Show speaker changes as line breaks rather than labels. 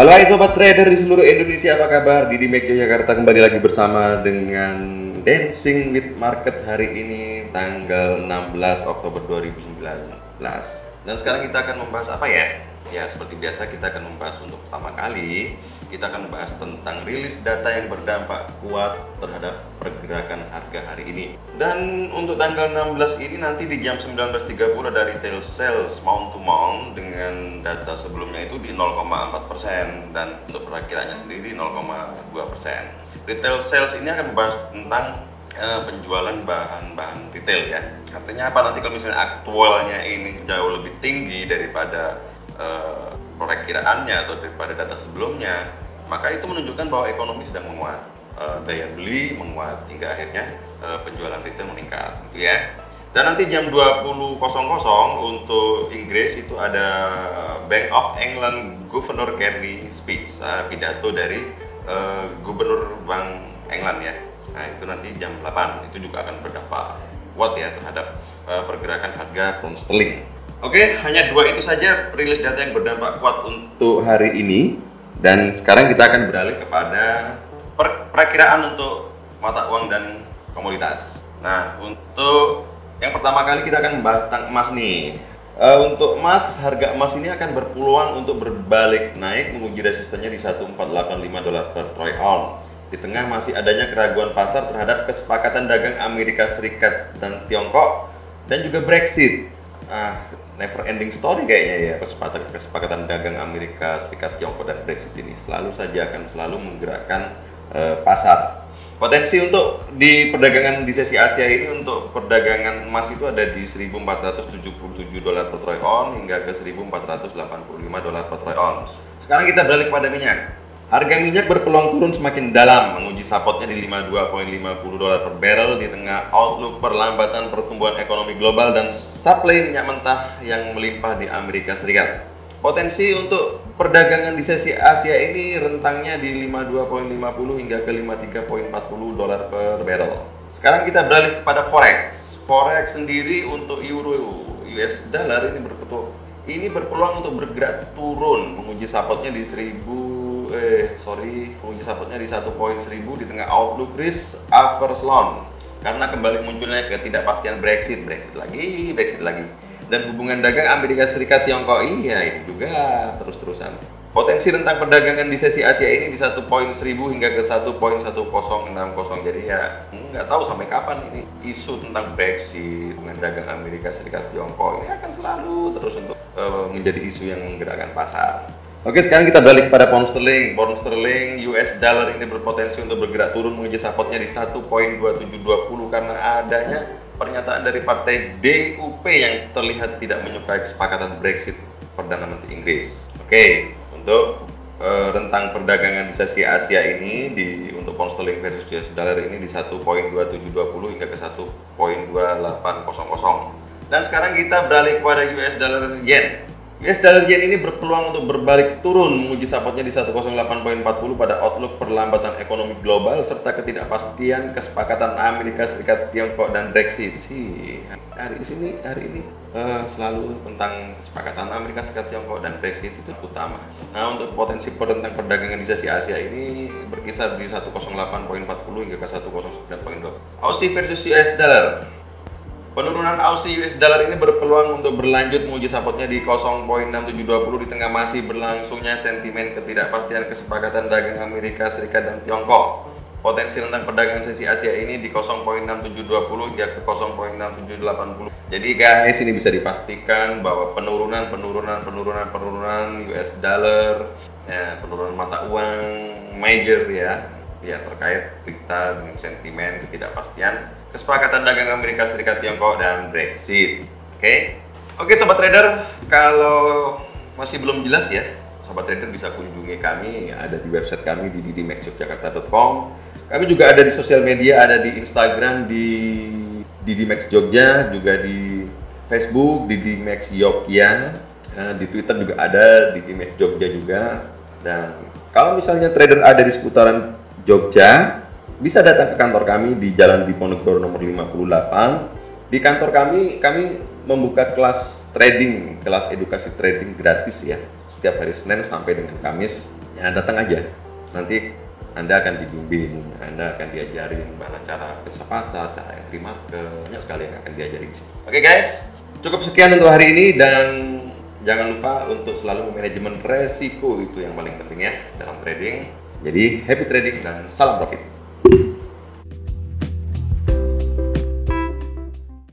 Halo hai sobat trader di seluruh Indonesia apa kabar? Didi Mek Jakarta kembali lagi bersama dengan Dancing with Market hari ini tanggal 16 Oktober 2019 Dan sekarang kita akan membahas apa ya? Ya seperti biasa kita akan membahas untuk pertama kali kita akan membahas tentang rilis data yang berdampak kuat terhadap pergerakan harga hari ini. Dan untuk tanggal 16 ini nanti di jam 19.30 ada retail sales mount to mount dengan data sebelumnya itu di 0,4% dan untuk perakhirannya sendiri 0,2%. Retail sales ini akan membahas tentang uh, penjualan bahan-bahan retail ya. Artinya apa nanti kalau misalnya aktualnya ini jauh lebih tinggi daripada uh, perakiraannya atau daripada data sebelumnya, maka itu menunjukkan bahwa ekonomi sedang menguat, e, daya beli menguat hingga akhirnya e, penjualan retail meningkat, gitu ya. Dan nanti jam 20.00 untuk Inggris itu ada Bank of England Governor Carney speech, uh, pidato dari uh, Gubernur Bank England ya. Nah itu nanti jam 8 itu juga akan berdampak kuat ya terhadap uh, pergerakan harga pound sterling. Oke, hanya dua itu saja rilis data yang berdampak kuat untuk hari ini. Dan sekarang kita akan beralih kepada per perakiraan untuk mata uang dan komoditas. Nah, untuk yang pertama kali kita akan membahas tentang emas nih. Uh, untuk emas, harga emas ini akan berpeluang untuk berbalik naik menguji resistennya di 1485 dolar per troy ounce. Di tengah masih adanya keraguan pasar terhadap kesepakatan dagang Amerika Serikat dan Tiongkok dan juga Brexit. Ah, never ending story kayaknya ya kesepakatan kesepakatan dagang Amerika Serikat Tiongkok dan Brexit ini selalu saja akan selalu menggerakkan uh, pasar. Potensi untuk di perdagangan di sesi Asia ini untuk perdagangan emas itu ada di 1477 dolar per troy ounce hingga ke 1485 dolar per troy ounce sekarang kita beralih kepada minyak Harga minyak berpeluang turun semakin dalam, menguji supportnya di 52.50 dolar per barrel di tengah outlook perlambatan pertumbuhan ekonomi global dan supply minyak mentah yang melimpah di Amerika Serikat. Potensi untuk perdagangan di sesi Asia ini rentangnya di 52.50 hingga ke 53.40 dolar per barrel. Sekarang kita beralih kepada forex. Forex sendiri untuk euro US dollar ini berpeluang ini berpeluang untuk bergerak turun menguji supportnya di 1000 eh sorry penguji supportnya di satu poin seribu di tengah outlook risk averse loan karena kembali munculnya ketidakpastian Brexit. Brexit lagi Brexit lagi. Dan hubungan dagang Amerika Serikat Tiongkok iya ini juga terus-terusan. Potensi tentang perdagangan di sesi Asia ini di satu poin seribu hingga ke satu poin satu enam jadi ya nggak tahu sampai kapan ini isu tentang Brexit dengan dagang Amerika Serikat Tiongkok ini akan selalu terus untuk uh, menjadi isu yang menggerakkan pasar Oke, sekarang kita balik kepada pound sterling. Pound sterling US dollar ini berpotensi untuk bergerak turun menguji supportnya di 1.2720 karena adanya pernyataan dari partai DUP yang terlihat tidak menyukai kesepakatan Brexit Perdana Menteri Inggris. Oke, untuk uh, rentang perdagangan di sesi Asia ini di untuk pound sterling versus US dollar ini di 1.2720 hingga ke 1.2800. Dan sekarang kita beralih kepada US dollar yen. US dollar yen ini berpeluang untuk berbalik turun menguji supportnya di 108.40 pada outlook perlambatan ekonomi global serta ketidakpastian kesepakatan Amerika Serikat, Tiongkok dan Brexit. Sih hari ini hari ini uh, selalu tentang kesepakatan Amerika Serikat, Tiongkok dan Brexit itu utama. Nah untuk potensi tentang perdagangan di sesi Asia ini berkisar di 108.40 hingga ke 109.2. Aussie versus US dollar. Penurunan Aussie US dollar ini berpeluang untuk berlanjut menguji supportnya di 0.6720 di tengah masih berlangsungnya sentimen ketidakpastian kesepakatan dagang Amerika Serikat dan Tiongkok. Potensi tentang perdagangan sesi Asia ini di 0.6720 hingga ke 0.6780. Jadi guys, ini bisa dipastikan bahwa penurunan penurunan penurunan penurunan US dollar, ya, penurunan mata uang major ya, ya terkait berita dengan sentimen ketidakpastian kesepakatan dagang Amerika Serikat Tiongkok dan Brexit. Oke. Okay? Oke okay, sobat trader, kalau masih belum jelas ya, sobat trader bisa kunjungi kami ada di website kami di didimaxyogyakarta.com. Kami juga ada di sosial media, ada di Instagram di Didimax Jogja, juga di Facebook Didimax Yogya, eh, di Twitter juga ada Didimax Jogja juga. Dan kalau misalnya trader ada di seputaran Jogja, bisa datang ke kantor kami di Jalan Diponegoro nomor 58. Di kantor kami kami membuka kelas trading, kelas edukasi trading gratis ya. Setiap hari Senin sampai dengan Kamis. Ya datang aja. Nanti anda akan dibimbing, Anda akan diajarin mana cara kerja pasar, cara entry market, banyak sekali yang akan diajarin sih. Oke guys, cukup sekian untuk hari ini dan jangan lupa untuk selalu manajemen resiko itu yang paling penting ya dalam trading. Jadi happy trading dan salam profit. Thank you